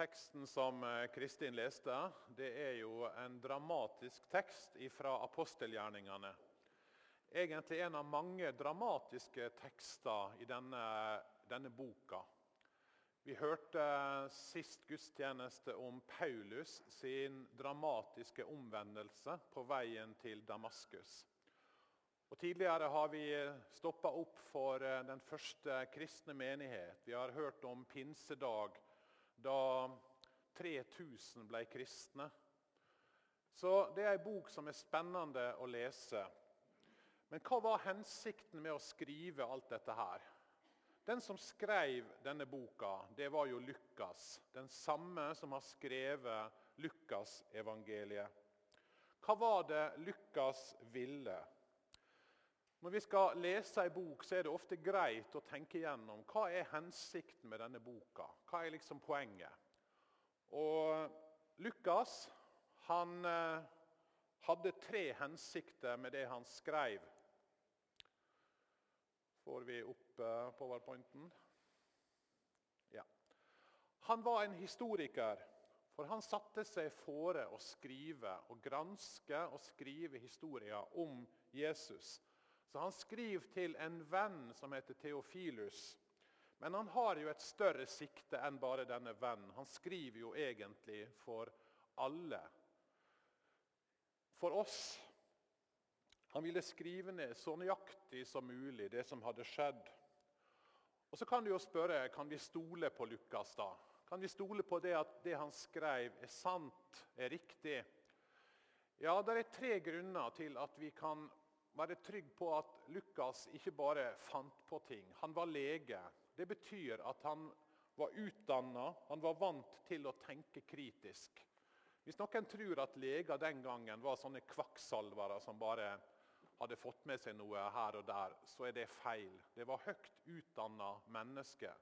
Teksten som eh, Kristin leste, det er jo en dramatisk tekst fra apostelgjerningene. Egentlig en av mange dramatiske tekster i denne, denne boka. Vi hørte sist gudstjeneste om Paulus sin dramatiske omvendelse på veien til Damaskus. Og Tidligere har vi stoppa opp for eh, den første kristne menighet. Vi har hørt om pinsedag, da 3000 ble kristne. Så det er ei bok som er spennende å lese. Men hva var hensikten med å skrive alt dette her? Den som skrev denne boka, det var jo Lukas. Den samme som har skrevet Lukasevangeliet. Hva var det Lukas ville? Når vi skal lese en bok, så er det ofte greit å tenke igjennom hva er hensikten med denne boka. Hva er liksom poenget? Og Lukas han eh, hadde tre hensikter med det han skrev. Får vi opp eh, powerpointen? Ja. Han var en historiker, for han satte seg fore å skrive og granske og skrive historier om Jesus. Så Han skriver til en venn som heter Theofilus. Men han har jo et større sikte enn bare denne vennen. Han skriver jo egentlig for alle. For oss. Han ville skrive ned så nøyaktig som mulig det som hadde skjedd. Og Så kan du jo spørre kan vi stole på Lukas. da? Kan vi stole på det at det han skrev, er sant, er riktig? Ja, Det er tre grunner til at vi kan være trygg på at Lukas ikke bare fant på ting. Han var lege. Det betyr at han var utdanna, han var vant til å tenke kritisk. Hvis noen tror at leger den gangen var sånne kvakksalvere som bare hadde fått med seg noe her og der, så er det feil. Det var høyt utdanna mennesker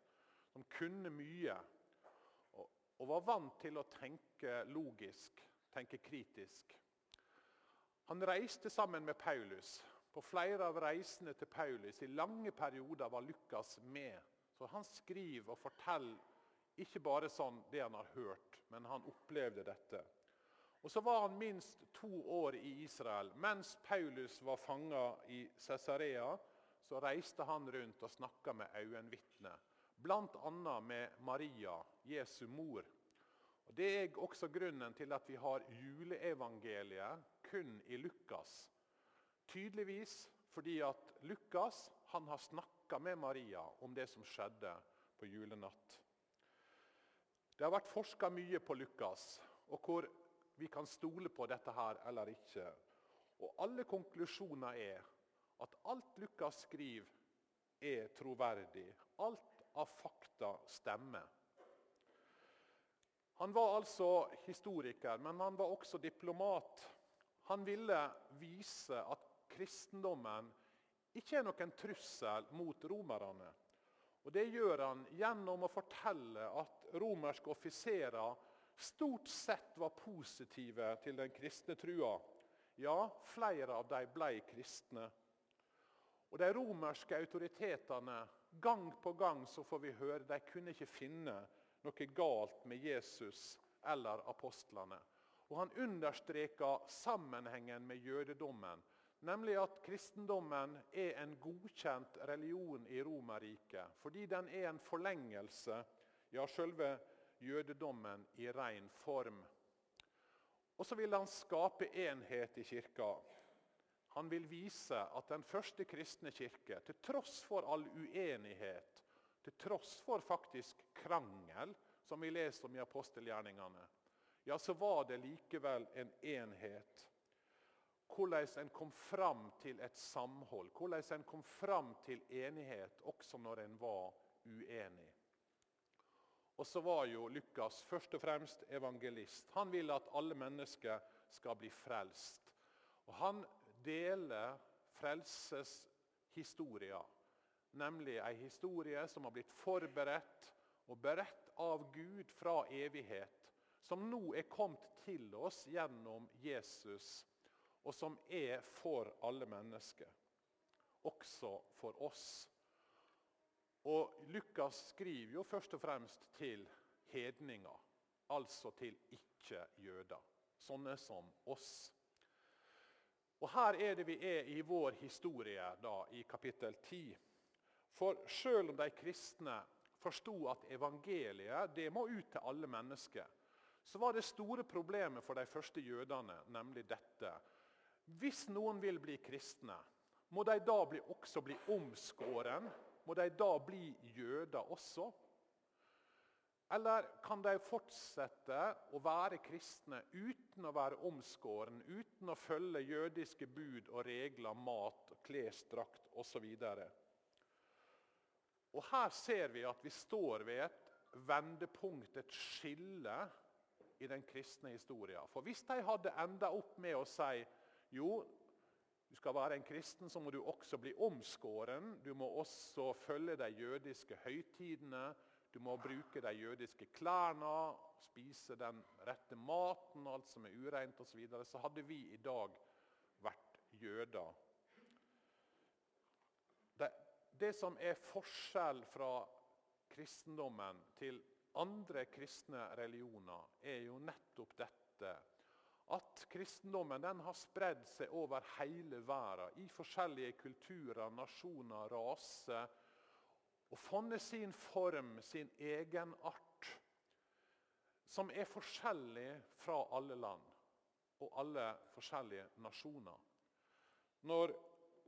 som kunne mye. Og var vant til å tenke logisk, tenke kritisk. Han reiste sammen med Paulus. På flere av reisene til Paulus i lange perioder var Lukas med. Så Han skriver og forteller ikke bare sånn det han har hørt, men han opplevde dette. Og Så var han minst to år i Israel. Mens Paulus var fanga i Cesarea, så reiste han rundt og snakka med øyenvitner. Bl.a. med Maria, Jesu mor. Og Det er også grunnen til at vi har juleevangeliet kun i Lukas. Tydeligvis fordi at Lukas han har snakka med Maria om det som skjedde på julenatt. Det har vært forska mye på Lukas, og hvor vi kan stole på dette her eller ikke. Og Alle konklusjoner er at alt Lukas skriver, er troverdig. Alt av fakta stemmer. Han var altså historiker, men han var også diplomat. Han ville vise at kristendommen ikke er noen trussel mot romerne. Og Det gjør han gjennom å fortelle at romerske offiserer stort sett var positive til den kristne trua. Ja, flere av dem ble kristne. Og De romerske autoritetene, gang på gang så får vi høre, de kunne ikke finne noe galt med Jesus eller apostlene. Og Han understreker sammenhengen med jødedommen, nemlig at kristendommen er en godkjent religion i Romerriket. Fordi den er en forlengelse, ja, selve jødedommen i ren form. Og så vil han skape enhet i kirka. Han vil vise at den første kristne kirke, til tross for all uenighet, til tross for faktisk krangel, som vi leser om i apostelgjerningene, ja, så var det likevel en enhet. Hvordan en kom fram til et samhold, hvordan en kom fram til enighet også når en var uenig. Og så var jo Lukas først og fremst evangelist. Han vil at alle mennesker skal bli frelst. Og Han deler frelseshistoria nemlig ei historie som har blitt forberedt og beredt av Gud fra evighet, som nå er kommet til oss gjennom Jesus, og som er for alle mennesker, også for oss. Og Lukas skriver jo først og fremst til hedninger. altså til ikke-jøder. Sånne som oss. Og Her er det vi er i vår historie da, i kapittel 10. For selv om de kristne forsto at evangeliet det må ut til alle mennesker, så var det store problemet for de første jødene nemlig dette. Hvis noen vil bli kristne, må de da bli, også bli omskåren? Må de da bli jøder også? Eller kan de fortsette å være kristne uten å være omskåren, uten å følge jødiske bud og regler, mat, klesdrakt osv.? Og Her ser vi at vi står ved et vendepunkt, et skille i den kristne historien. For hvis de hadde enda opp med å si jo, du skal være en kristen, så må du også bli omskåren. Du må også følge de jødiske høytidene. Du må bruke de jødiske klærne, spise den rette maten, alt som er ureint osv. Så, videre. så hadde vi i dag vært jøder. Det, det som er forskjell fra kristendommen til andre kristne religioner, er jo nettopp dette at kristendommen har spredd seg over hele verden, i forskjellige kulturer, nasjoner, raser, og funnet sin form, sin egenart, som er forskjellig fra alle land og alle forskjellige nasjoner. Når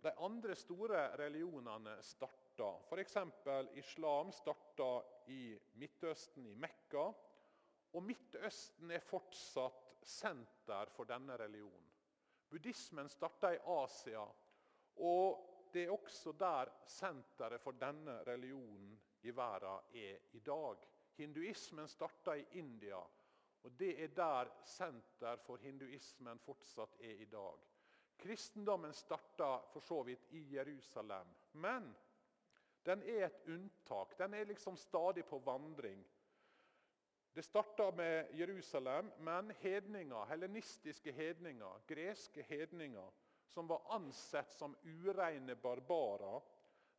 de andre store religionene starta, f.eks. islam starta i Midtøsten, i Mekka, og Midtøsten er fortsatt senter for denne religionen. Buddhismen starta i Asia, og det er også der senteret for denne religionen i verden er i dag. Hinduismen starta i India, og det er der senter for hinduismen fortsatt er i dag. Kristendommen starta for så vidt i Jerusalem, men den er et unntak. Den er liksom stadig på vandring. Det starta med Jerusalem, men hedninger, helenistiske hedninger, greske hedninger, som var ansett som ureine barbarer,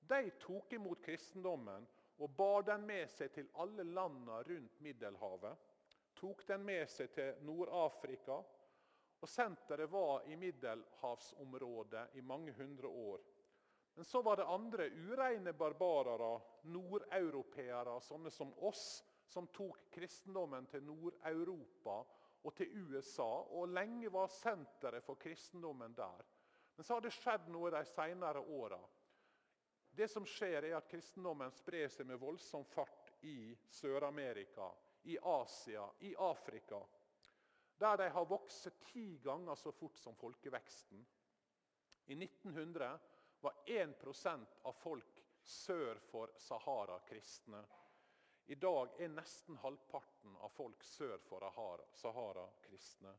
de tok imot kristendommen og bar den med seg til alle landene rundt Middelhavet. Tok den med seg til Nord-Afrika. Og Senteret var i middelhavsområdet i mange hundre år. Men så var det andre ureine barbarere, nordeuropeere, sånne som oss, som tok kristendommen til Nord-Europa og til USA. Og lenge var senteret for kristendommen der. Men så har det skjedd noe de senere åra. Det som skjer er at Kristendommen sprer seg med voldsom fart i Sør-Amerika, i Asia, i Afrika. Der de har vokst ti ganger så fort som folkeveksten. I 1900 var 1% av folk sør for Sahara kristne. I dag er nesten halvparten av folk sør for Sahara kristne.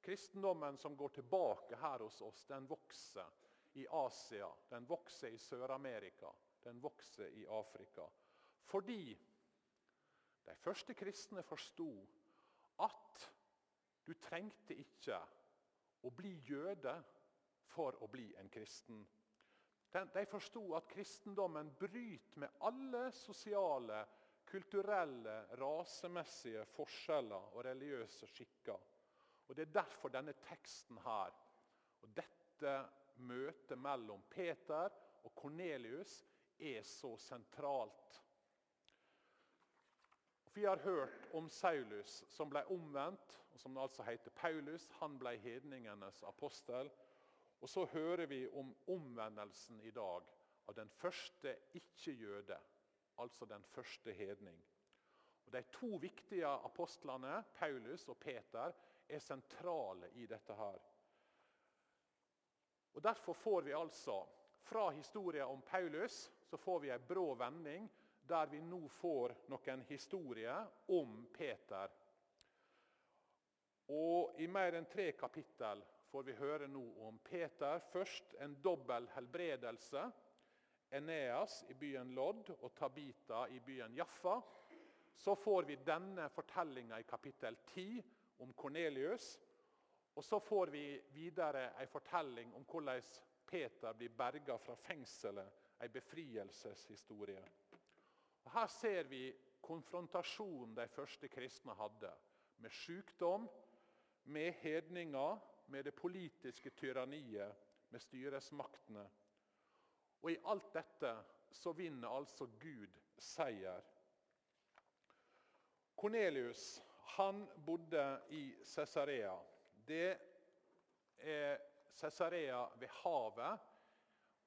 Kristendommen som går tilbake her hos oss, den vokser i Asia, den vokser i Sør-Amerika, den vokser i Afrika. Fordi de første kristne forsto at du trengte ikke å bli jøde for å bli en kristen. De forsto at kristendommen bryter med alle sosiale kulturelle, rasemessige forskjeller og religiøse skikker. Og Det er derfor denne teksten her, og dette møtet mellom Peter og Kornelius, er så sentralt. Vi har hørt om Saulus, som ble omvendt, og som altså heter Paulus. Han ble hedningenes apostel. Og så hører vi om omvendelsen i dag av den første ikke-jøde altså den første hedning. Og De to viktige apostlene, Paulus og Peter, er sentrale i dette. her. Og Derfor får vi altså, fra historien om Paulus, så får vi en brå vending der vi nå får noen historier om Peter. Og I mer enn tre kapittel får vi høre nå om Peter. Først en dobbel helbredelse Eneas i byen Lodd og Tabita i byen Jaffa, så får vi denne fortellinga i kapittel 10 om Kornelius. Og så får vi videre en fortelling om hvordan Peter blir berga fra fengselet. En befrielseshistorie. Og Her ser vi konfrontasjonen de første kristne hadde. Med sykdom, med hedninger, med det politiske tyranniet, med styresmaktene. Og i alt dette så vinner altså Gud seier. Kornelius han bodde i Cesarea. Det er Cesarea ved havet.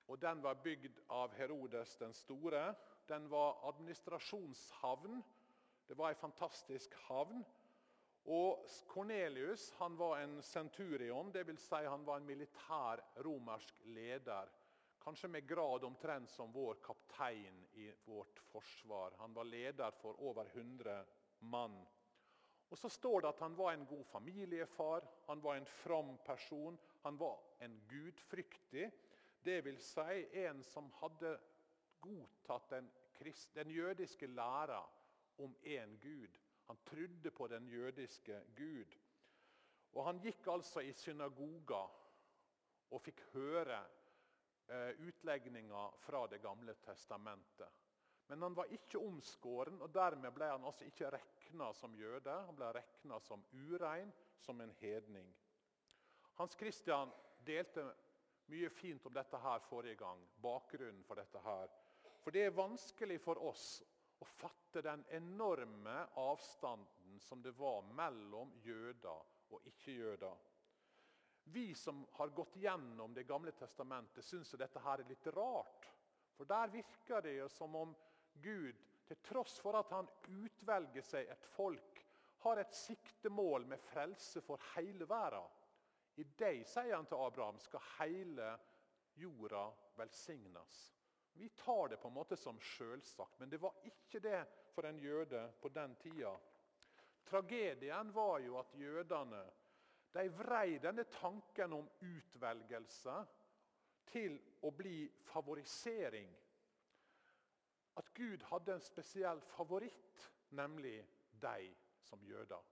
og Den var bygd av Herodes den store. Den var administrasjonshavn. Det var ei fantastisk havn. Og Kornelius han var en centurion, dvs. Si han var en militær romersk leder. Kanskje med grad omtrent som vår kaptein i vårt forsvar. Han var leder for over 100 mann. Og Så står det at han var en god familiefar, han var en from person. Han var en gudfryktig, dvs. Si en som hadde godtatt den, den jødiske læra om én Gud. Han trodde på den jødiske Gud. Og Han gikk altså i synagoga og fikk høre utlegninga fra Det gamle testamentet. Men han var ikke omskåren, og dermed ble han altså ikke regna som jøde. Han ble regna som urein, som en hedning. Hans Christian delte mye fint om dette her forrige gang. bakgrunnen For dette her. For det er vanskelig for oss å fatte den enorme avstanden som det var mellom jøder og ikke-jøder. Vi som har gått gjennom Det gamle testamentet, syns dette her er litt rart. For der virker det som om Gud, til tross for at han utvelger seg et folk, har et siktemål med frelse for hele verden. I deg, sier han til Abraham, skal hele jorda velsignes. Vi tar det på en måte som selvsagt, men det var ikke det for en jøde på den tida. Tragedien var jo at jødene de vrei denne tanken om utvelgelse til å bli favorisering at Gud hadde en spesiell favoritt, nemlig deg som jøder.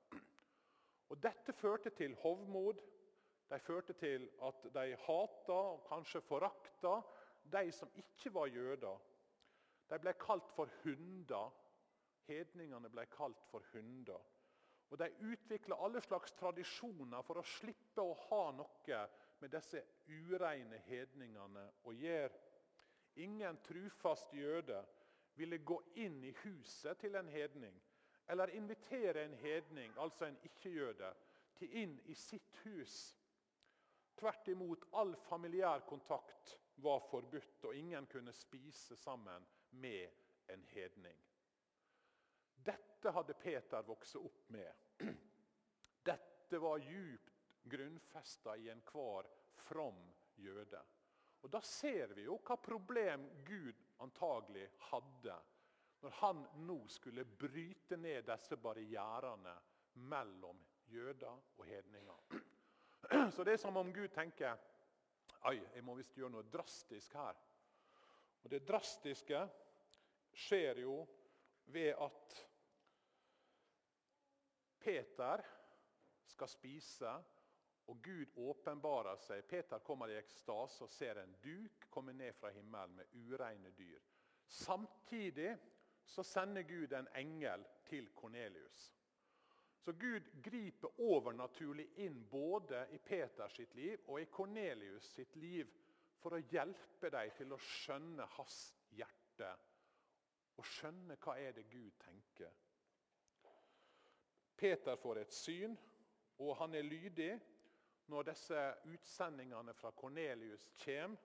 Og Dette førte til hovmod. De førte til at de hata og kanskje forakta de som ikke var jøder. De ble kalt for hunder. Hedningene ble kalt for hunder. Og De utvikla alle slags tradisjoner for å slippe å ha noe med disse ureine hedningene å gjøre. Ingen trufast jøde ville gå inn i huset til en hedning, eller invitere en hedning, altså en ikke-jøde, til inn i sitt hus. Tvert imot, all familiær kontakt var forbudt, og ingen kunne spise sammen med en hedning. Dette hadde Peter vokst opp med. Dette var djupt grunnfesta i enhver from jøde. Og Da ser vi jo hva problem Gud antagelig hadde når han nå skulle bryte ned disse barrierene mellom jøder og hedninger. Så det er som om Gud tenker Oi, jeg må visst gjøre noe drastisk her. Og Det drastiske skjer jo ved at Peter skal spise og Gud åpenbarer seg. Peter kommer i ekstase og ser en duk komme ned fra himmelen med ureine dyr. Samtidig så sender Gud en engel til Kornelius. Så Gud griper overnaturlig inn både i Peters sitt liv og i Kornelius sitt liv for å hjelpe dem til å skjønne hans hjerte og skjønne hva er det Gud tenker. Peter får et syn, og han er lydig når disse utsendingene fra Kornelius kommer,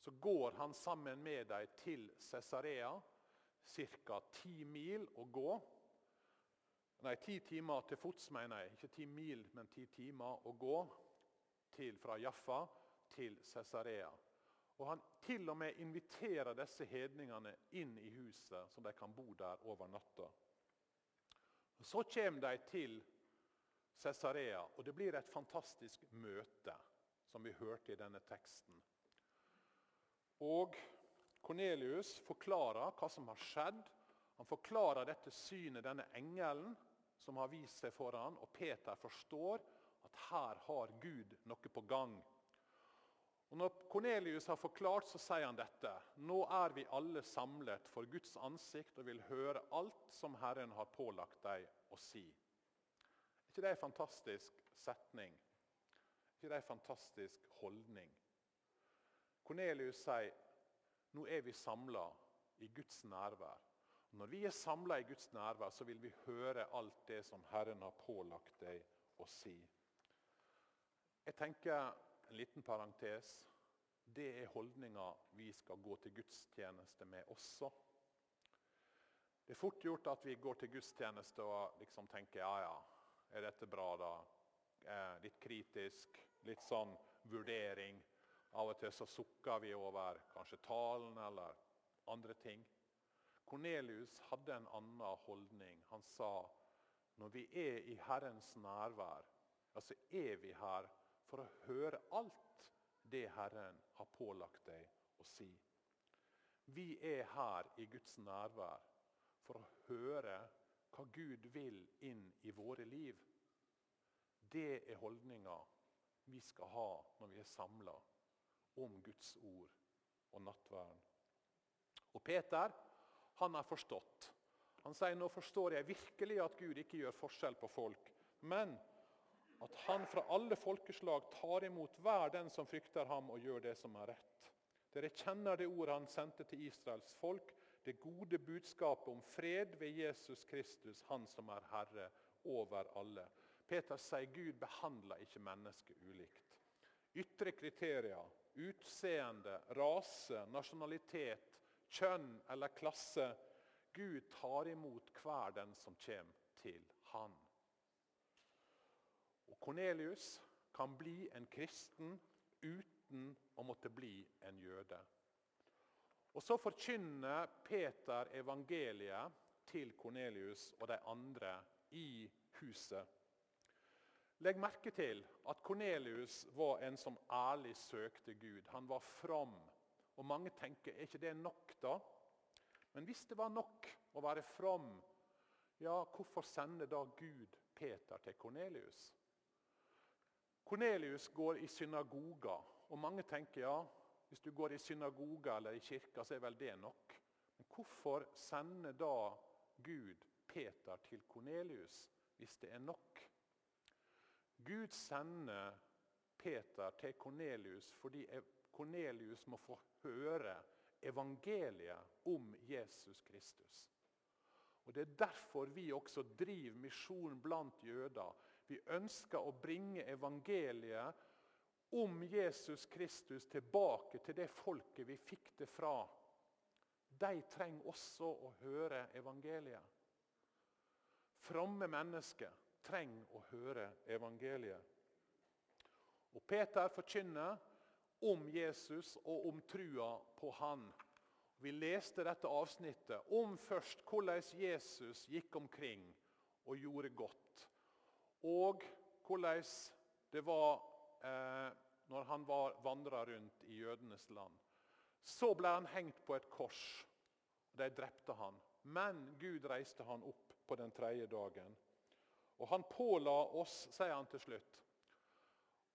så går han sammen med dem til Cesarea. Ca. ti mil å gå. Nei, ti timer til fots, mener jeg. Ikke ti mil, men ti timer å gå til, fra Jaffa til Cesarea. Og Han til og med inviterer disse hedningene inn i huset, så de kan bo der over natta. Så kommer de til Cesarea. Og det blir et fantastisk møte, som vi hørte i denne teksten. Og Kornelius forklarer hva som har skjedd. Han forklarer dette synet, denne engelen som har vist seg for ham, og Peter forstår at her har Gud noe på gang. Og Når Kornelius har forklart, så sier han dette. Nå er vi alle samlet for Guds ansikt og vil høre alt som Herren har pålagt deg å si. Er ikke det en fantastisk setning? Er ikke det en fantastisk holdning? Kornelius sier nå er vi samla i Guds nærvær. Når vi er samla i Guds nærvær, så vil vi høre alt det som Herren har pålagt deg å si. Jeg tenker en liten parentes. Det er holdninga vi skal gå til gudstjeneste med også. Det er fort gjort at vi går til gudstjeneste og liksom tenker ja, ja, er dette bra, da? Eh, litt kritisk, litt sånn vurdering. Av og til så sukker vi over kanskje talen eller andre ting. Kornelius hadde en annen holdning. Han sa når vi er i Herrens nærvær, altså er vi her for å høre alt det Herren har pålagt deg å si. Vi er her i Guds nærvær for å høre hva Gud vil inn i våre liv. Det er holdninga vi skal ha når vi er samla om Guds ord og nattverden. Og Peter han har forstått. Han sier nå forstår jeg virkelig at Gud ikke gjør forskjell på folk, men at han fra alle folkeslag tar imot hver den som frykter ham og gjør det som er rett. Dere kjenner det ordet han sendte til Israels folk, det gode budskapet om fred ved Jesus Kristus, han som er Herre over alle. Peter sier Gud behandler ikke mennesker ulikt. Ytre kriterier, utseende, rase, nasjonalitet, kjønn eller klasse. Gud tar imot hver den som kommer til Han. Og Kornelius kan bli en kristen uten å måtte bli en jøde. Og Så forkynner Peter evangeliet til Kornelius og de andre i huset. Legg merke til at Kornelius var en som ærlig søkte Gud. Han var from. Og Mange tenker er ikke det nok, da? Men hvis det var nok å være from, ja, hvorfor sender da Gud Peter til Kornelius? Kornelius går i synagoga, og mange tenker ja, hvis du går i synagoga eller i kirka, så er vel det nok. Men hvorfor sender da Gud Peter til Kornelius hvis det er nok? Gud sender Peter til Kornelius fordi Kornelius må få høre evangeliet om Jesus Kristus. Og Det er derfor vi også driver misjon blant jøder. Vi ønsker å bringe evangeliet om Jesus Kristus tilbake til det folket vi fikk det fra. De trenger også å høre evangeliet. Fromme mennesker trenger å høre evangeliet. Og Peter forkynner om Jesus og om trua på han. Vi leste dette avsnittet om først hvordan Jesus gikk omkring og gjorde godt. Og hvordan det var eh, når han var vandra rundt i jødenes land. Så ble han hengt på et kors. De drepte han. Men Gud reiste han opp på den tredje dagen. Og han påla oss, sier han til slutt,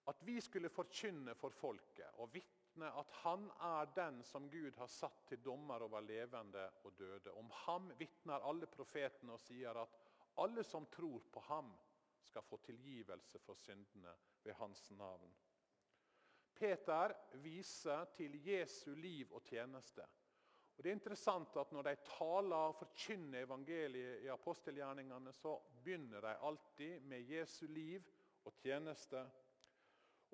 at vi skulle forkynne for folket og vitne at han er den som Gud har satt til dommer over levende og døde. Om ham vitner alle profetene og sier at alle som tror på ham, skal få tilgivelse for syndene ved hans navn. Peter viser til Jesu liv og tjeneste. Og det er interessant at Når de taler og forkynner evangeliet i apostelgjerningene, så begynner de alltid med Jesu liv og tjeneste.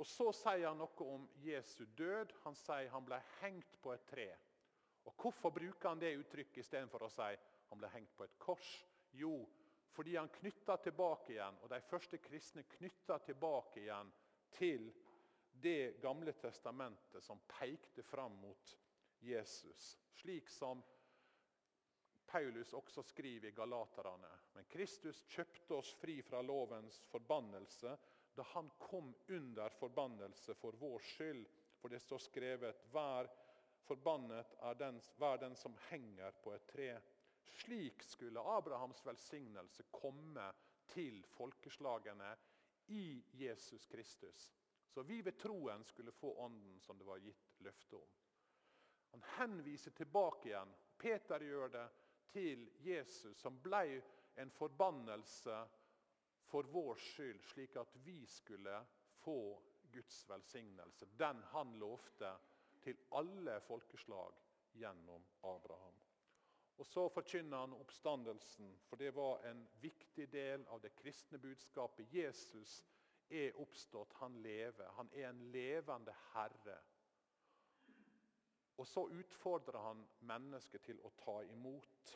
Og Så sier han noe om Jesu død. Han sier han ble hengt på et tre. Og Hvorfor bruker han det uttrykket istedenfor å si han ble hengt på et kors? Jo, fordi han knytta tilbake igjen, og de første kristne knytta tilbake igjen til Det gamle testamentet som pekte fram mot Jesus. Slik som Paulus også skriver i Galaterne. Men Kristus kjøpte oss fri fra lovens forbannelse da han kom under forbannelse for vår skyld. For det står skrevet Vær forbannet er den, hver den som henger på et tre. Slik skulle Abrahams velsignelse komme til folkeslagene i Jesus Kristus. Så vi ved troen skulle få ånden som det var gitt løfte om. Han henviser tilbake igjen. Peter gjør det til Jesus, som ble en forbannelse for vår skyld, slik at vi skulle få Guds velsignelse. Den han lovte til alle folkeslag gjennom Abraham. Og Så forkynner han oppstandelsen, for det var en viktig del av det kristne budskapet. Jesus er oppstått, han lever. Han er en levende herre. Og Så utfordrer han mennesket til å ta imot.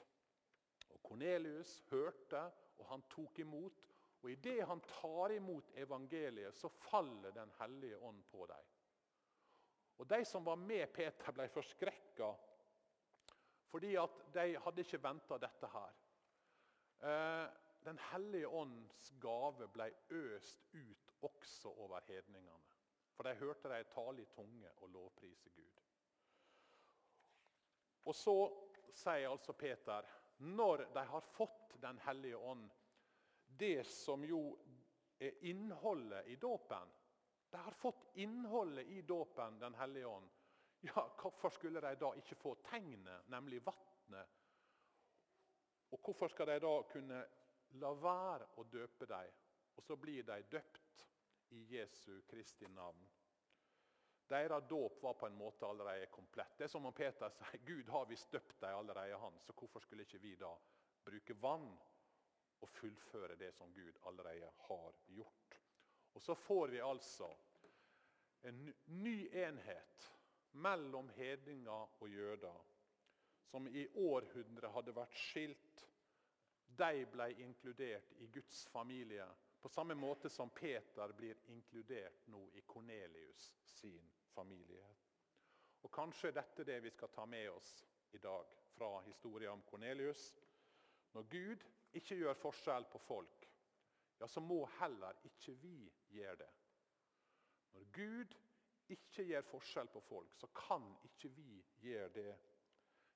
Og Kornelius hørte, og han tok imot. Og Idet han tar imot evangeliet, så faller Den hellige ånd på dem. Og De som var med Peter, ble forskrekka fordi at de hadde ikke venta dette her. Eh, Den hellige ånds gave ble øst ut også over hedningene. For de hørte de tale i tunge og lovprise Gud. Og så sier altså Peter, når de har fått Den hellige ånd, det som jo er innholdet i dåpen De har fått innholdet i dåpen, Den hellige ånd. Ja, Hvorfor skulle de da ikke få tegnet, nemlig vannet? Og hvorfor skal de da kunne la være å døpe dem, og så blir de døpt i Jesu Kristi navn? Deres dåp var på en måte allerede komplett. Det er som om Peter sier Gud har visst døpt dem allerede, han, så hvorfor skulle ikke vi da bruke vann og fullføre det som Gud allerede har gjort? Og Så får vi altså en ny enhet mellom hedninger og jøder, som i århundrer hadde vært skilt. De ble inkludert i Guds familie, på samme måte som Peter blir inkludert nå i Kornelius sin familie. Og Kanskje dette er det vi skal ta med oss i dag fra historien om Kornelius. Når Gud ikke gjør forskjell på folk, ja, så må heller ikke vi gjøre det. Når Gud ikke gjør forskjell på folk, så kan ikke vi gjøre det.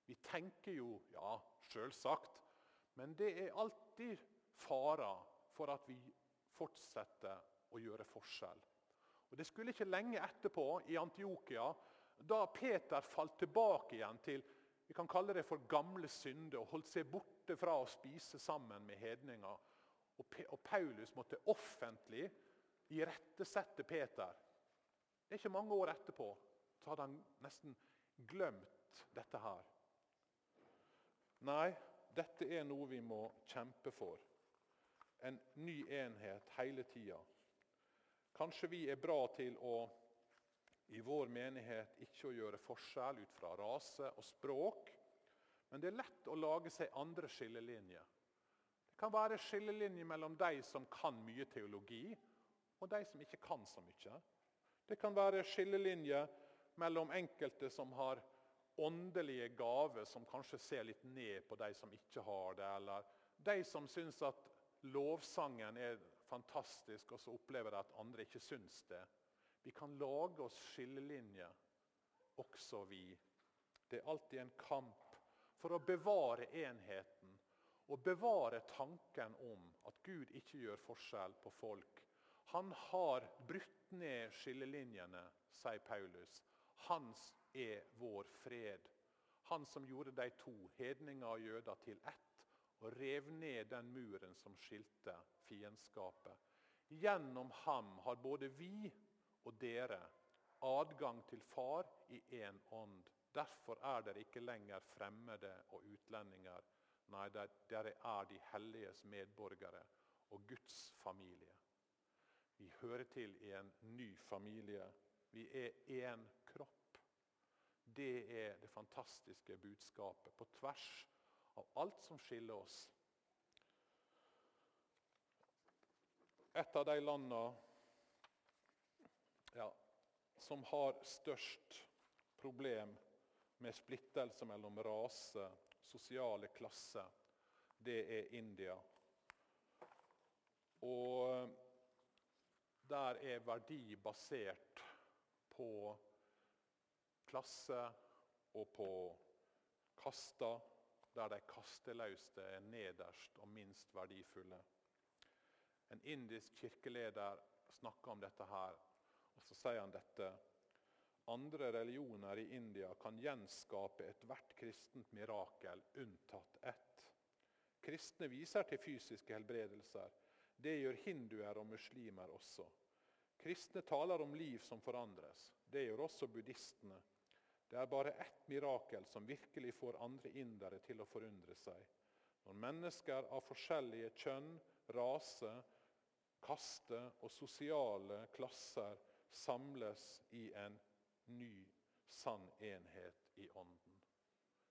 Vi tenker jo ja, selvsagt, men det er alltid farer for at vi fortsetter å gjøre forskjell. Og Det skulle ikke lenge etterpå, i Antiokia, da Peter falt tilbake igjen til vi kan kalle det for gamle synder og holdt seg borte fra å spise sammen med hedninger. Og Paulus måtte offentlig irettesette Peter det er ikke mange år etterpå så hadde han nesten glemt dette her. Nei, dette er noe vi må kjempe for. En ny enhet hele tida. Kanskje vi er bra til å i vår menighet ikke å gjøre forskjell ut fra rase og språk. Men det er lett å lage seg andre skillelinjer. Det kan være skillelinjer mellom de som kan mye teologi, og de som ikke kan så mye. Det kan være skillelinjer mellom enkelte som har åndelige gaver, som kanskje ser litt ned på de som ikke har det. Eller de som syns at lovsangen er fantastisk, og så opplever de at andre ikke syns det. Vi kan lage oss skillelinjer, også vi. Det er alltid en kamp for å bevare enheten og bevare tanken om at Gud ikke gjør forskjell på folk. Han har brutt ned skillelinjene, sier Paulus. Hans er vår fred. Han som gjorde de to, hedninger og jøder, til ett, og rev ned den muren som skilte fiendskapet. Gjennom ham har både vi og dere adgang til Far i én ånd. Derfor er dere ikke lenger fremmede og utlendinger. Nei, dere er de helliges medborgere og Guds familie. Vi hører til i en ny familie. Vi er én kropp. Det er det fantastiske budskapet, på tvers av alt som skiller oss. Et av de landene ja, som har størst problem med splittelse mellom rase, sosiale klasser, det er India. Og der er verdi basert på klasse og på kasta, der de kasteløste er nederst og minst verdifulle. En indisk kirkeleder snakker om dette her. Og Så sier han dette. Andre religioner i India kan gjenskape ethvert kristent mirakel, unntatt ett. Kristne viser til fysiske helbredelser. Det gjør hinduer og muslimer også. Kristne taler om liv som forandres. Det gjør også buddhistene. Det er bare ett mirakel som virkelig får andre indere til å forundre seg. Når mennesker av forskjellige kjønn, rase, kaste og sosiale klasser samles i en ny, sann enhet i ånden.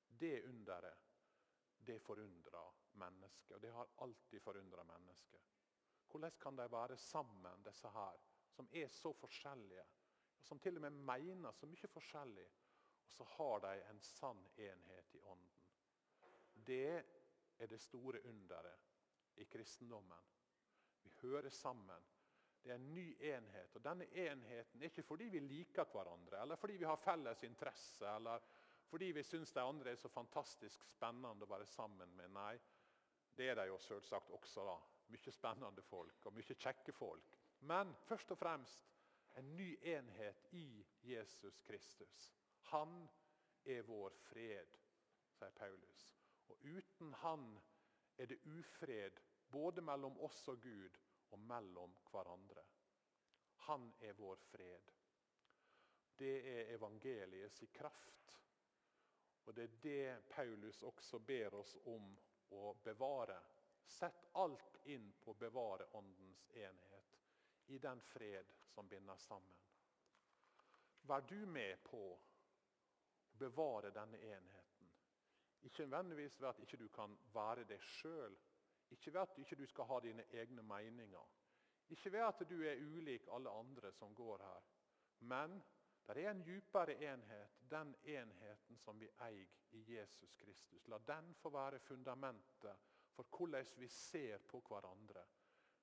Det underet, det forundrer mennesket. Og det har alltid forundra mennesket. Hvordan kan de være sammen, disse her, som er så forskjellige? og Som til og med mener så mye forskjellig. Og så har de en sann enhet i ånden. Det er det store underet i kristendommen. Vi hører sammen. Det er en ny enhet. og Denne enheten er ikke fordi vi liker hverandre, eller fordi vi har felles interesse, eller fordi vi syns de andre er så fantastisk spennende å være sammen med. Nei, det er de jo selvsagt også. da. Mye spennende folk og mye kjekke folk. Men først og fremst en ny enhet i Jesus Kristus. Han er vår fred, sier Paulus. Og uten han er det ufred både mellom oss og Gud og mellom hverandre. Han er vår fred. Det er evangeliets kraft. Og det er det Paulus også ber oss om å bevare. Sett alt inn på å bevare Åndens enhet i den fred som binder sammen. Vær du med på å bevare denne enheten. Ikke nødvendigvis ved at ikke du kan være deg sjøl. Ikke ved at du ikke skal ha dine egne meninger. Ikke ved at du er ulik alle andre som går her. Men det er en djupere enhet, den enheten som vi eier i Jesus Kristus. La den få være fundamentet for hvordan vi ser på hverandre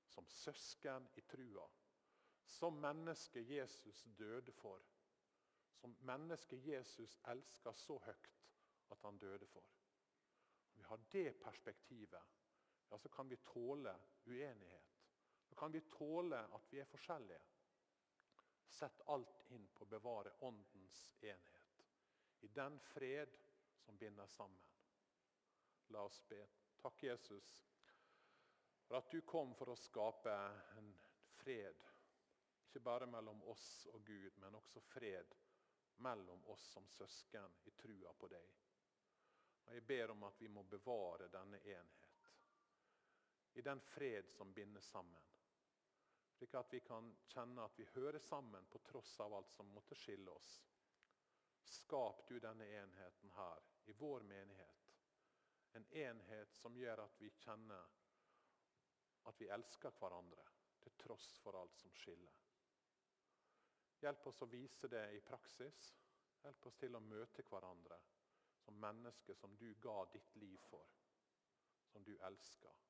som søsken i trua. Som mennesket Jesus døde for. Som mennesket Jesus elsker så høyt at han døde for. Vi har det perspektivet, ja, så kan vi tåle uenighet. Så kan vi tåle at vi er forskjellige. Sett alt inn på å bevare Åndens enhet. I den fred som binder sammen. La oss be. Takk, Jesus, for at du kom for å skape en fred. Ikke bare mellom oss og Gud, men også fred mellom oss som søsken i trua på deg. Og Jeg ber om at vi må bevare denne enhet. I den fred som binder sammen. Slik at vi kan kjenne at vi hører sammen på tross av alt som måtte skille oss. Skap du denne enheten her i vår menighet. En enhet som gjør at vi kjenner at vi elsker hverandre til tross for alt som skiller. Hjelp oss å vise det i praksis. Hjelp oss til å møte hverandre som mennesker som du ga ditt liv for, som du elsker.